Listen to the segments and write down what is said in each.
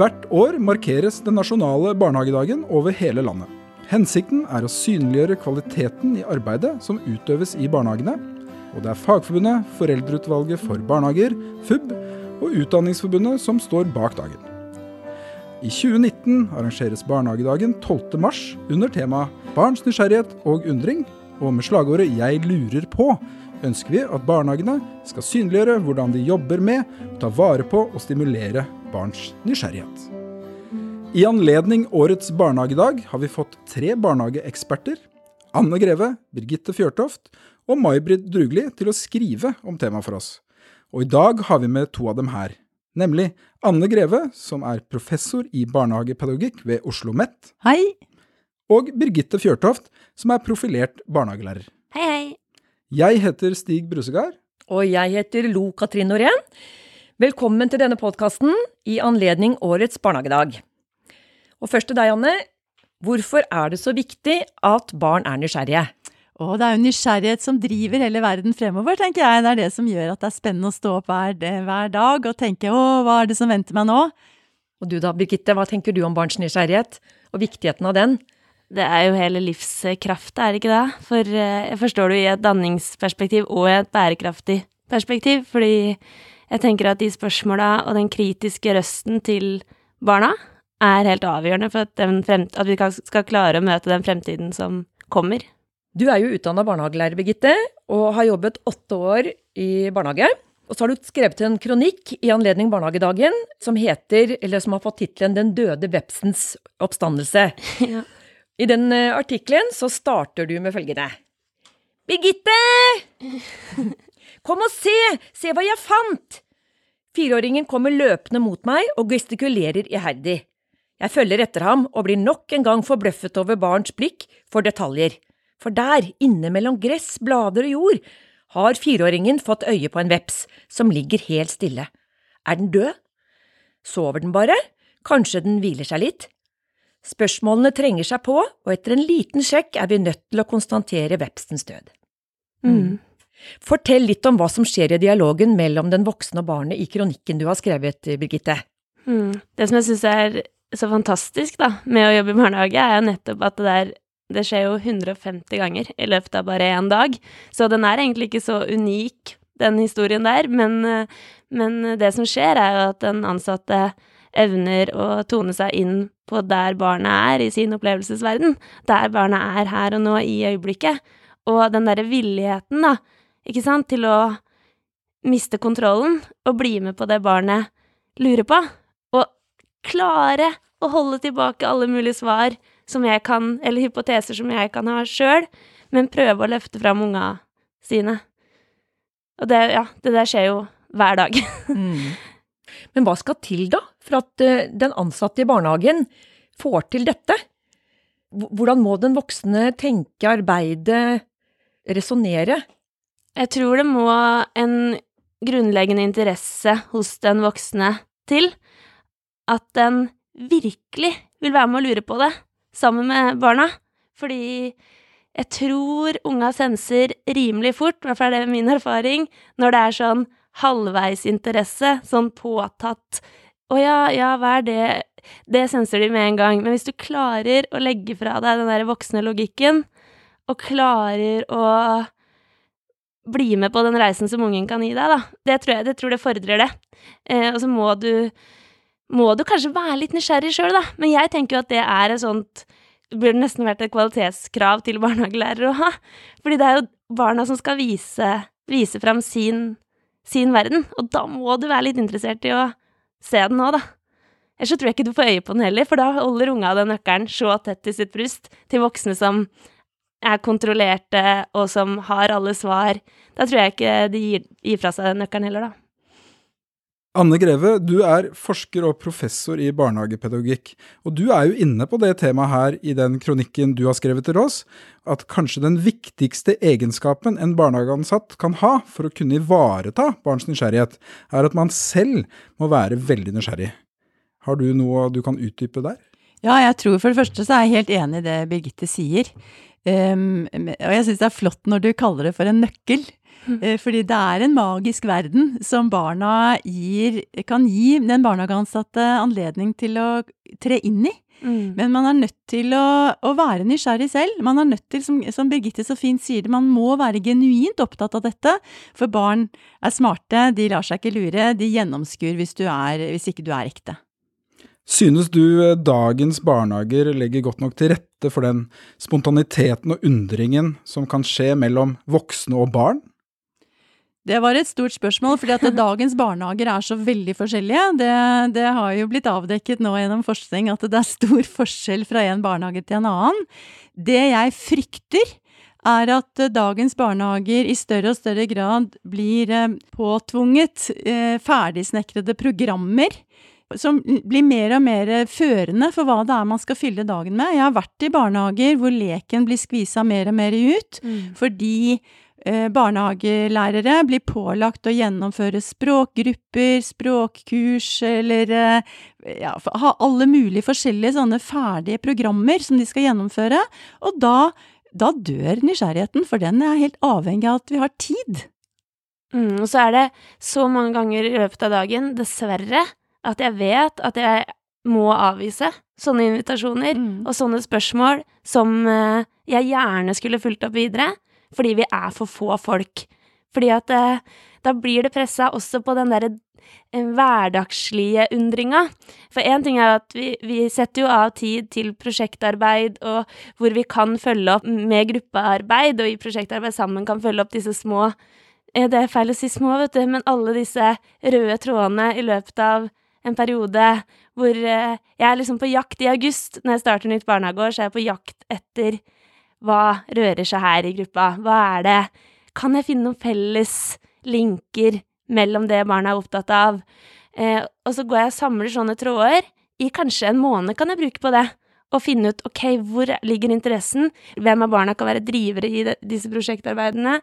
Hvert år markeres den nasjonale barnehagedagen over hele landet. Hensikten er å synliggjøre kvaliteten i arbeidet som utøves i barnehagene. Og det er Fagforbundet, Foreldreutvalget for barnehager, FUB og Utdanningsforbundet som står bak dagen. I 2019 arrangeres barnehagedagen 12.3 under temaet Barns nysgjerrighet og undring, og med slagordet 'Jeg lurer på' ønsker vi at barnehagene skal synliggjøre hvordan de jobber med ta vare på og stimulere barns nysgjerrighet. I anledning årets barnehagedag har vi fått tre barnehageeksperter, Anne Greve, Birgitte Fjørtoft og May-Britt Drugli, til å skrive om temaet for oss. Og i dag har vi med to av dem her. Nemlig Anne Greve, som er professor i barnehagepedagogikk ved Oslo OsloMet. Hei. Og Birgitte Fjørtoft, som er profilert barnehagelærer. Hei, hei. Jeg heter Stig Brusegard. Og jeg heter Lo Katrin Norén. Velkommen til denne podkasten i anledning årets barnehagedag. Og først til deg, Anne. Hvorfor er det så viktig at barn er nysgjerrige? Og det er jo nysgjerrighet som driver hele verden fremover, tenker jeg. Det er det som gjør at det er spennende å stå opp hver, hver dag og tenke å, hva er det som venter meg nå? Og du da, Birgitte, hva tenker du om barns nysgjerrighet, og viktigheten av den? Det er jo hele livskrafta, er det ikke det? For eh, jeg forstår det jo i et danningsperspektiv og i et bærekraftig perspektiv, fordi jeg tenker at de spørsmåla og den kritiske røsten til barna er helt avgjørende for at, at vi skal klare å møte den fremtiden som kommer. Du er jo utdanna barnehagelærer, Birgitte, og har jobbet åtte år i barnehage. Og så har du skrevet en kronikk i anledning barnehagedagen som heter, eller som har fått tittelen Den døde vepsens oppstandelse. Ja. I den uh, artikkelen så starter du med følgende. Birgitte! Kom og se! Se hva jeg fant! Fireåringen kommer løpende mot meg og gestikulerer iherdig. Jeg følger etter ham og blir nok en gang forbløffet over barns blikk for detaljer for der, inne mellom gress, blader og jord, har fireåringen fått øye på en veps som ligger helt stille. Er den død? Sover den bare? Kanskje den hviler seg litt? Spørsmålene trenger seg på, og etter en liten sjekk er vi nødt til å konstatere vepsens død. Mm. Fortell litt om hva som skjer i dialogen mellom den voksne og barnet i kronikken du har skrevet, Birgitte. Mm. Det som jeg syns er så fantastisk da, med å jobbe i barnehage, er jo nettopp at det der det skjer jo 150 ganger i løpet av bare én dag, så den er egentlig ikke så unik, den historien der. Men, men det som skjer, er jo at den ansatte evner å tone seg inn på der barnet er i sin opplevelsesverden. Der barnet er her og nå i øyeblikket. Og den derre villigheten, da, ikke sant, til å miste kontrollen og bli med på det barnet lurer på. Og klare å holde tilbake alle mulige svar som jeg kan, eller hypoteser som jeg kan ha sjøl, men prøve å løfte fram unga sine. Og det, ja, det der skjer jo hver dag. mm. Men hva skal til, da, for at uh, den ansatte i barnehagen får til dette? Hvordan må den voksne tenke, arbeide, resonnere? Jeg tror det må en grunnleggende interesse hos den voksne til. At den virkelig vil være med å lure på det sammen med barna. Fordi jeg tror unga senser rimelig fort, i hvert fall er det min erfaring, når det er sånn halvveisinteresse, sånn påtatt Å ja, ja, hva er det? Det senser de med en gang. Men hvis du klarer å legge fra deg den der voksne logikken, og klarer å bli med på den reisen som ungen kan gi deg, da, det tror jeg det, tror det fordrer det. Eh, og så må du må du kanskje være litt nysgjerrig sjøl, da. Men jeg tenker jo at det er et sånt burde nesten vært et kvalitetskrav til barnehagelærere å ha. Fordi det er jo barna som skal vise, vise fram sin, sin verden. Og da må du være litt interessert i å se den òg, da. Ellers så tror jeg ikke du får øye på den heller, for da holder unga den nøkkelen så tett i sitt bryst til voksne som er kontrollerte, og som har alle svar. Da tror jeg ikke de gir, gir fra seg den nøkkelen heller, da. Anne Greve, du er forsker og professor i barnehagepedagogikk. Og du er jo inne på det temaet her i den kronikken du har skrevet til oss, at kanskje den viktigste egenskapen en barnehageansatt kan ha for å kunne ivareta barns nysgjerrighet, er at man selv må være veldig nysgjerrig. Har du noe du kan utdype der? Ja, jeg tror for det første så er jeg helt enig i det Birgitte sier. Um, og jeg syns det er flott når du kaller det for en nøkkel. Eh, Fordi det er en magisk verden som barna gir, kan gi den barnehageansatte anledning til å tre inn i. Mm. Men man er nødt til å, å være nysgjerrig selv. Man er nødt til, som, som Birgitte så fint sier det, man må være genuint opptatt av dette. For barn er smarte, de lar seg ikke lure, de gjennomskuer hvis, du er, hvis ikke du er ekte. Synes du eh, dagens barnehager legger godt nok til rette for den spontaniteten og undringen som kan skje mellom voksne og barn? Det var et stort spørsmål, fordi at dagens barnehager er så veldig forskjellige. Det, det har jo blitt avdekket nå gjennom forskning at det er stor forskjell fra en barnehage til en annen. Det jeg frykter, er at dagens barnehager i større og større grad blir eh, påtvunget eh, ferdigsnekrede programmer som blir mer og mer førende for hva det er man skal fylle dagen med. Jeg har vært i barnehager hvor leken blir skvisa mer og mer ut, Mm. fordi eh, barnehagelærere blir pålagt å gjennomføre språkgrupper, språkkurs eller eh, ja, ha alle mulige forskjellige sånne ferdige programmer som de skal gjennomføre. Og da, da dør nysgjerrigheten, for den er helt avhengig av at vi har tid. Mm, og så er det så mange ganger i løpet av dagen, dessverre, at jeg vet at jeg må avvise sånne invitasjoner Mm. og sånne spørsmål som eh, jeg gjerne skulle fulgt opp videre, fordi vi er for få folk. Fordi at eh, da blir det pressa også på den derre eh, hverdagslige undringa. For én ting er at vi, vi setter jo av tid til prosjektarbeid, og hvor vi kan følge opp med gruppearbeid, og i prosjektarbeid sammen kan følge opp disse små Det er feil å si små, vet du, men alle disse røde trådene i løpet av en periode hvor eh, jeg er liksom på jakt i august. Når jeg starter nytt barnehageår, så er jeg på jakt etter hva rører seg her i gruppa. Hva er det? Kan jeg finne noen felles linker mellom det barna er opptatt av? Eh, og så går jeg og samler sånne tråder. I kanskje en måned kan jeg bruke på det. Og finne ut ok, hvor ligger interessen? Hvem av barna kan være drivere i disse prosjektarbeidene?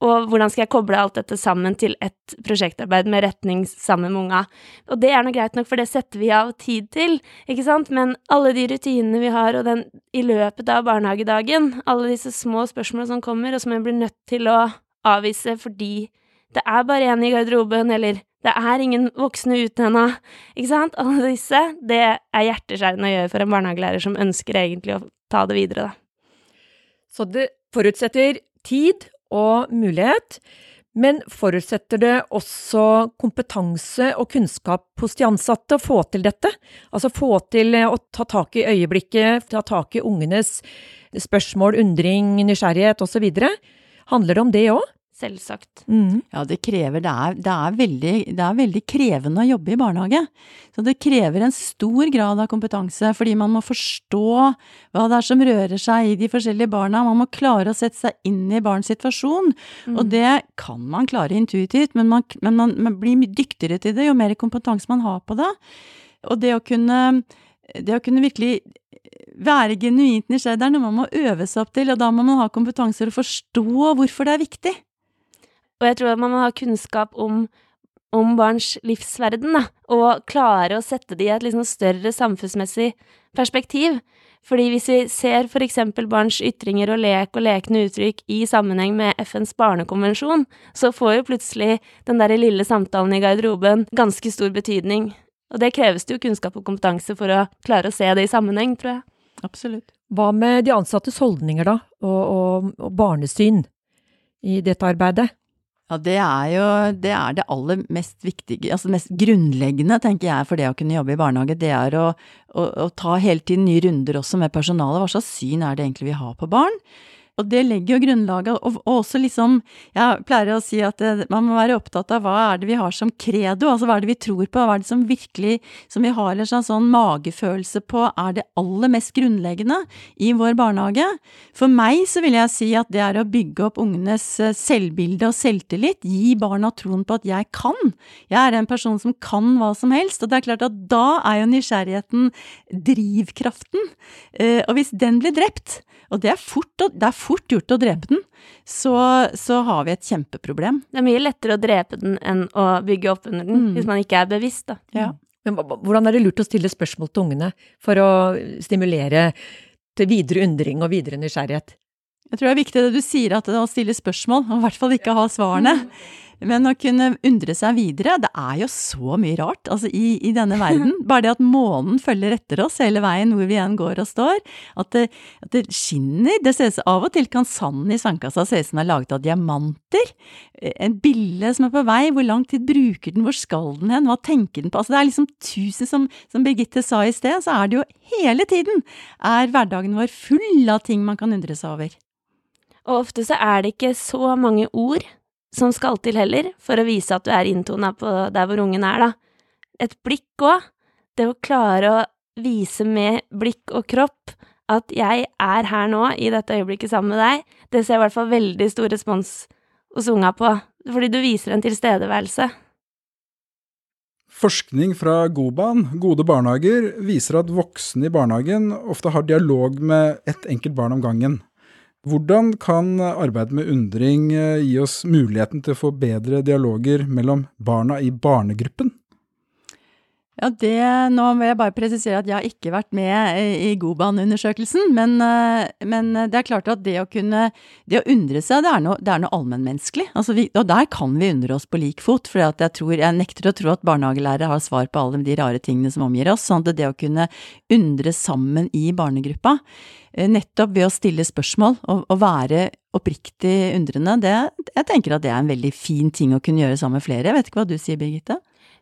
Og hvordan skal jeg koble alt dette sammen til et prosjektarbeid med retning sammen med unga? Og det er nå greit nok, for det setter vi av tid til, ikke sant? Men alle de rutinene vi har, og den i løpet av barnehagedagen, alle disse små spørsmålene som kommer, og som jeg blir nødt til å avvise fordi det er bare én i garderoben, eller det er ingen voksne ute ennå, ikke sant? Alle disse, det er hjerteskjærende å gjøre for en barnehagelærer som ønsker egentlig å ta det videre, da. Så det forutsetter tid og mulighet, men forutsetter det også kompetanse og kunnskap hos de ansatte å få til dette? Altså få til å ta tak i øyeblikket, ta tak i ungenes spørsmål, undring, nysgjerrighet osv. Handler det om det òg? Selvsagt. Mm. Ja, det krever det er, det, er veldig, det er veldig krevende å jobbe i barnehage. Så det krever en stor grad av kompetanse, fordi man må forstå hva det er som rører seg i de forskjellige barna. Man må klare å sette seg inn i barns situasjon. Og det kan man klare intuitivt, men, man, men man, man blir mye dyktigere til det jo mer kompetanse man har på det. Og det å kunne, det å kunne virkelig være genuint nysgjerrig, det er noe man må øve seg opp til, og da må man ha kompetanse til å forstå hvorfor det er viktig. Og jeg tror at man må ha kunnskap om, om barns livsverden, da, og klare å sette det i et liksom større samfunnsmessig perspektiv. Fordi hvis vi ser for eksempel barns ytringer og lek og lekende uttrykk i sammenheng med FNs barnekonvensjon, så får jo plutselig den derre lille samtalen i garderoben ganske stor betydning. Og det kreves det jo kunnskap og kompetanse for å klare å se det i sammenheng, tror jeg. Absolutt. Hva med de ansattes holdninger, da, og, og, og barnesyn i dette arbeidet? Ja, det er jo det, er det aller mest viktige, altså det mest grunnleggende, tenker jeg, for det å kunne jobbe i barnehage. Det er å, å, å ta hele tiden nye runder også med personalet. Hva slags syn er det egentlig vi har på barn? Og det legger jo grunnlaget, og, og også liksom Jeg pleier å si at det, man må være opptatt av hva er det vi har som credo, altså hva er det vi tror på, hva er det som virkelig Som vi har en sånn, sånn magefølelse på er det aller mest grunnleggende i vår barnehage. For meg så vil jeg si at det er å bygge opp ungenes eh, selvbilde og selvtillit, gi barna troen på at jeg kan. Jeg er en person som kan hva som helst, og det er klart at da er jo nysgjerrigheten drivkraften. Eh, og hvis den blir drept, og det er fort, det er fort gjort å drepe den, så, så har vi et kjempeproblem. Det er mye lettere å drepe den enn å bygge opp under den, Mm. hvis man ikke er bevisst, da. Ja. Men hvordan er det lurt å stille spørsmål til ungene for å stimulere til videre undring og videre nysgjerrighet? Jeg tror det er viktig det du sier, at å stille spørsmål, og i hvert fall ikke ha svarene. Men å kunne undre seg videre, det er jo så mye rart altså i, i, denne verden. Bare det at månen følger etter oss hele veien hvor vi igjen går og står. At det, at det skinner. Det ses, av og til kan sanden i sandkassa se ut som den er laget av diamanter. En bille som er på vei, hvor lang tid bruker den, hvor skal den hen, hva tenker den på? Altså det er liksom tusen, som, som Birgitte sa i sted, så er det jo hele tiden er hverdagen vår full av ting man kan undre seg over. Og ofte så er det ikke så mange ord som skal til heller, for å vise at du er inntona på der hvor ungen er, da. Et blikk òg. Det å klare å vise med blikk og kropp at jeg er her nå, i dette øyeblikket sammen med deg, det ser jeg i hvert fall veldig stor respons hos unga på, fordi du viser en tilstedeværelse. Forskning fra Goban, Gode barnehager, viser at voksne i barnehagen ofte har dialog med ett enkelt barn om gangen. Hvordan kan arbeidet med undring eh, gi oss muligheten til å få bedre dialoger mellom barna i barnegruppen? Ja, det, Nå vil jeg bare presisere at jeg har ikke vært med i Goban-undersøkelsen. Men, eh, men, det er klart at det å kunne det å undre seg, det er noe, det er noe allmennmenneskelig. Altså og der kan vi undre oss på lik fot. For jeg, jeg nekter å tro at barnehagelærere har svar på alle de rare tingene som omgir oss. sånn at det å kunne undre sammen i barnegruppa, eh, nettopp ved å stille spørsmål og, og være oppriktig undrende, det, jeg tenker at det er en veldig fin ting å kunne gjøre sammen med flere. Jeg vet ikke hva du sier, Birgitte?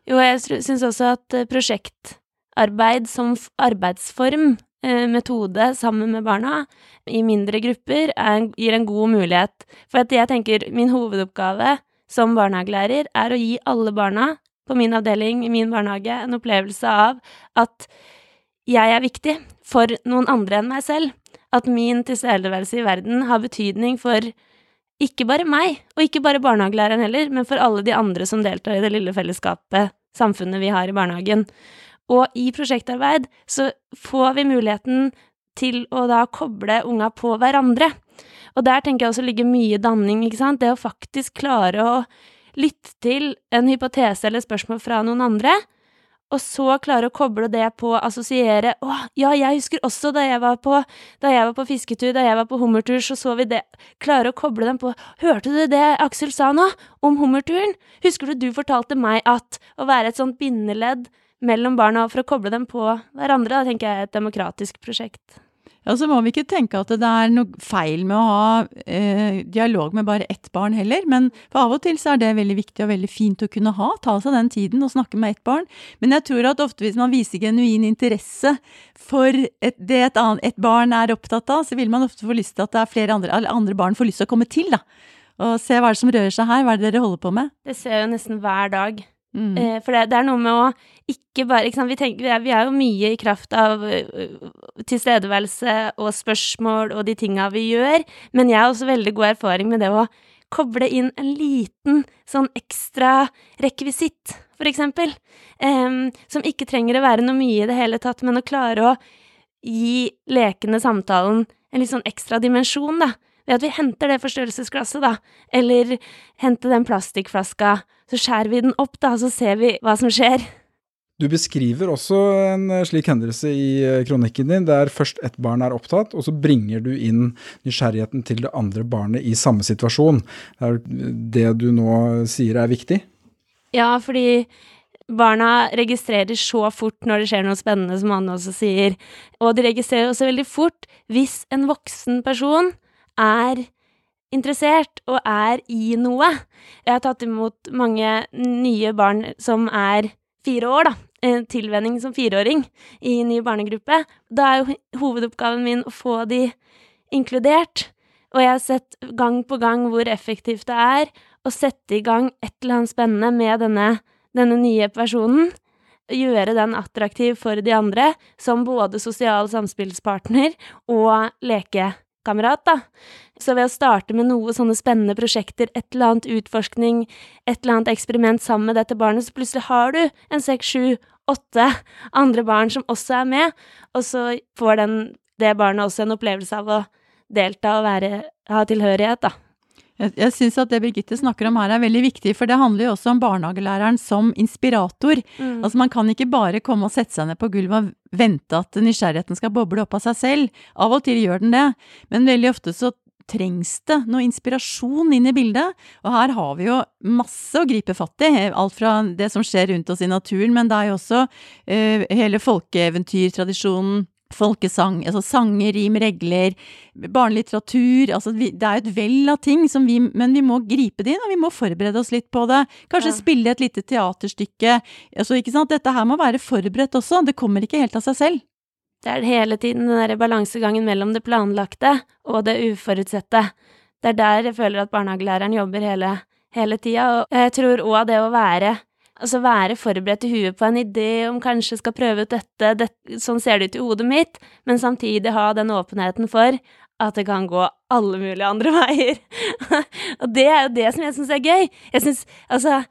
Jo, jeg syns også at eh, prosjektarbeid som arbeidsform, eh, metode, sammen med barna, i mindre grupper, er, gir en god mulighet. For at jeg tenker min hovedoppgave som barnehagelærer er å gi alle barna på min avdeling, i min barnehage, en opplevelse av at jeg er viktig for noen andre enn meg selv. At min tilstedeværelse i verden har betydning for ikke bare meg, og ikke bare barnehagelæreren heller, men for alle de andre som deltar i det lille fellesskapet samfunnet vi har i barnehagen. Og i prosjektarbeid så får vi muligheten til å da koble unga på hverandre. Og der tenker jeg også ligger mye danning, ikke sant. Det å faktisk klare å lytte til en hypotese eller spørsmål fra noen andre, og så klare å koble det på, assosiere Å, ja, jeg husker også da jeg var på, da jeg var på fisketur, da jeg var på hummertur, så så vi det. Klare å koble dem på Hørte du det Aksel sa nå, om hummerturen? Husker du du fortalte meg at Å være et sånt bindeledd mellom barna for å koble dem på hverandre, da tenker jeg er et demokratisk prosjekt. Ja, så må vi ikke tenke at det er noe feil med å ha eh, dialog med bare ett barn heller, men for av og til så er det veldig viktig og veldig fint å kunne ha, ta seg den tiden og snakke med ett barn. Men jeg tror at ofte hvis man viser genuin interesse for et, det et, annet, et barn er opptatt av, så vil man ofte få lyst til at det er flere andre, andre barn får lyst til å komme til, da. Og se hva er det som rører seg her, hva er det dere holder på med? Det ser jeg jo nesten hver dag. Mm. Eh, for det, det, er noe med å ikke bare ikke sant, vi, tenker, vi, er, vi, er, jo mye i kraft av uh, tilstedeværelse og spørsmål og de tinga vi gjør, men jeg har også veldig god erfaring med det å koble inn en liten sånn ekstra rekvisitt, for eksempel, um, som ikke trenger å være noe mye i det hele tatt, men å klare å gi lekende samtalen en litt sånn ekstra dimensjon, da ved at vi henter det forstørrelsesglasset, da, eller henter den plastikkflaska, så skjærer vi den opp, da, så ser vi hva som skjer. Du beskriver også en eh, slik hendelse i eh, kronikken din, der først ett barn er opptatt, og så bringer du inn nysgjerrigheten til det andre barnet i samme situasjon. Det du nå sier er viktig? Ja, fordi barna registrerer så fort når det skjer noe spennende, som Anne også sier. Og de registrerer også veldig fort hvis en voksen person er interessert og er i noe. Jeg har tatt imot mange nye barn som er fire år, da. Tilvenning som fireåring i ny barnegruppe. Da er jo hovedoppgaven min å få de inkludert. Og jeg har sett gang på gang hvor effektivt det er å sette i gang et eller annet spennende med denne, denne nye personen. Gjøre den attraktiv for de andre, som både sosial samspillspartner og lekepartner kamerat, da. Så ved å starte med noe sånne spennende prosjekter, et eller annet utforskning, et eller annet eksperiment sammen med dette barnet, så plutselig har du en seks, sju, åtte andre barn som også er med, og så får den, det barnet også en opplevelse av å delta og være, ha tilhørighet, da. Jeg, jeg syns at det Birgitte snakker om her er veldig viktig, for det handler jo også om barnehagelæreren som inspirator. Mm. Altså man kan ikke bare komme og sette seg ned på gulvet og vente at nysgjerrigheten skal boble opp av seg selv. Av og til gjør den det, men veldig ofte så trengs det noe inspirasjon inn i bildet. Og her har vi jo masse å gripe fatt i, alt fra det som skjer rundt oss i naturen, men det er jo også uh, hele folkeeventyrtradisjonen. Folkesang, altså sanger, rim, regler, barnelitteratur altså vi, Det er et vell av ting, vi, men vi må gripe det inn, og vi må forberede oss litt på det. Kanskje ja. spille et lite teaterstykke. Altså, ikke sant? Dette her må være forberedt også, det kommer ikke helt av seg selv. Det er hele tiden den derre balansegangen mellom det planlagte og det uforutsette. Det er der jeg føler at barnehagelæreren jobber hele, hele tida, og jeg tror òg det å være Altså være forberedt i huet på en idé om kanskje skal prøve ut dette, det, sånn ser det ut i hodet mitt, men samtidig ha den åpenheten for at det kan gå alle mulige andre veier. og det er jo det som jeg syns er gøy. Jeg syns Altså,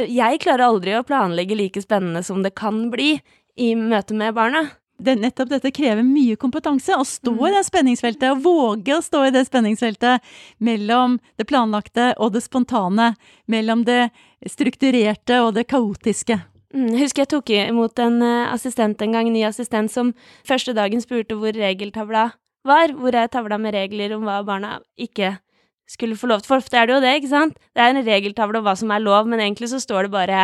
jeg klarer aldri å planlegge like spennende som det kan bli i møte med barna det, nettopp dette krever mye kompetanse. Å stå mm. i det spenningsfeltet, og våge å stå i det spenningsfeltet mellom det planlagte og det spontane. Mellom det strukturerte og det kaotiske. Mm, jeg husker jeg tok imot en eh, assistent en gang, en ny assistent, som første dagen spurte hvor regeltavla var. Hvor er tavla med regler om hva barna ikke skulle få lov til? For ofte er det jo det, ikke sant? Det er en regeltavle om hva som er lov, men egentlig så står det bare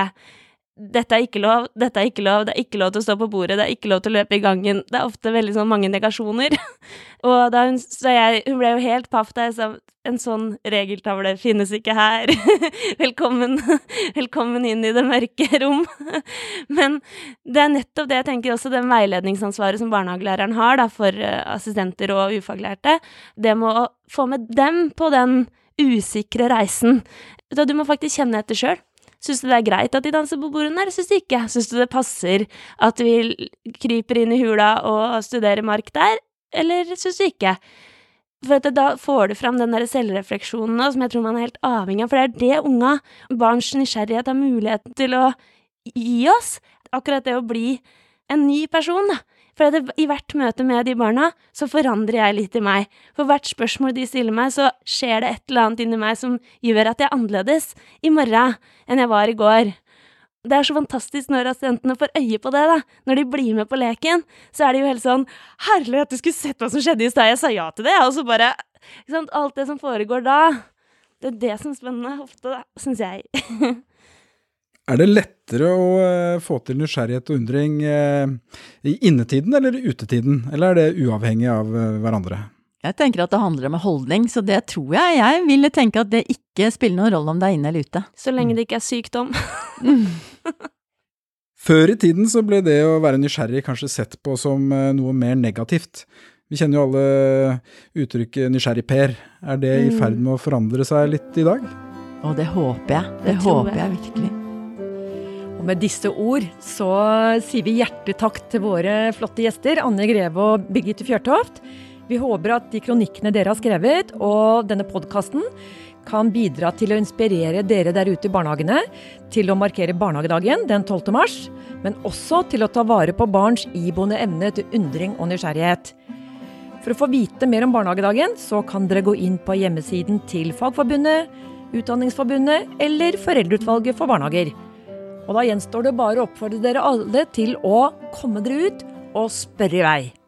dette er ikke lov, dette er ikke lov, det er ikke lov til å stå på bordet, det er ikke lov til å løpe i gangen. Det er ofte veldig sånn mange negasjoner. og da hun, så jeg, hun ble jo helt paff da jeg sa en sånn regeltavle finnes ikke her. velkommen, velkommen inn i det mørke rom. Men det er nettopp det jeg tenker også, det veiledningsansvaret som barnehagelæreren har da, for uh, assistenter og ufaglærte. Det med å få med dem på den usikre reisen. Du må faktisk kjenne etter sjøl. Syns du det er greit at de danser på bordene, eller syns du ikke? Syns du det passer at vi kryper inn i hula og studerer mark der, eller syns du ikke? For da får du fram den der selvrefleksjonen som jeg tror man er helt avhengig av, for det er det unga, barns nysgjerrighet, har muligheten til å gi oss. Akkurat det å bli en ny person, da. For det, i hvert møte med de barna, så forandrer jeg litt i meg. For hvert spørsmål de stiller meg, så skjer det et eller annet inni meg som gjør at jeg er annerledes i morgen enn jeg var i går. Det er så fantastisk når assistentene får øye på det, da. Når de blir med på leken, så er det jo helt sånn Herlighet, du skulle sett hva som skjedde i stad, jeg sa ja til det, og så bare alt det som foregår da. Det er det som er spennende, ofte, syns jeg. Er det lettere å uh, få til nysgjerrighet og undring uh, i innetiden eller utetiden, eller er det uavhengig av uh, hverandre? Jeg tenker at det handler om en holdning, så det tror jeg. Jeg ville tenke at det ikke spiller noen rolle om det er inne eller ute. Så lenge det ikke er sykdom. Før i tiden så ble det å være nysgjerrig kanskje sett på som noe mer negativt. Vi kjenner jo alle uttrykket 'nysgjerrig-Per'. Er det i mm. ferd med å forandre seg litt i dag? Og det håper jeg. Det, det håper jeg virkelig. Og med disse ord så sier vi hjertelig takk til våre flotte gjester, Anne Greve og Birgitte Fjørtoft. Vi håper at de kronikkene dere har skrevet og denne podkasten kan bidra til å inspirere dere der ute i barnehagene til å markere barnehagedagen den 12. mars, men også til å ta vare på barns iboende evne til undring og nysgjerrighet. For å få vite mer om barnehagedagen, så kan dere gå inn på hjemmesiden til Fagforbundet, Utdanningsforbundet eller Foreldreutvalget for barnehager. Og da gjenstår det bare å oppfordre dere alle til å komme dere ut og spørre i vei.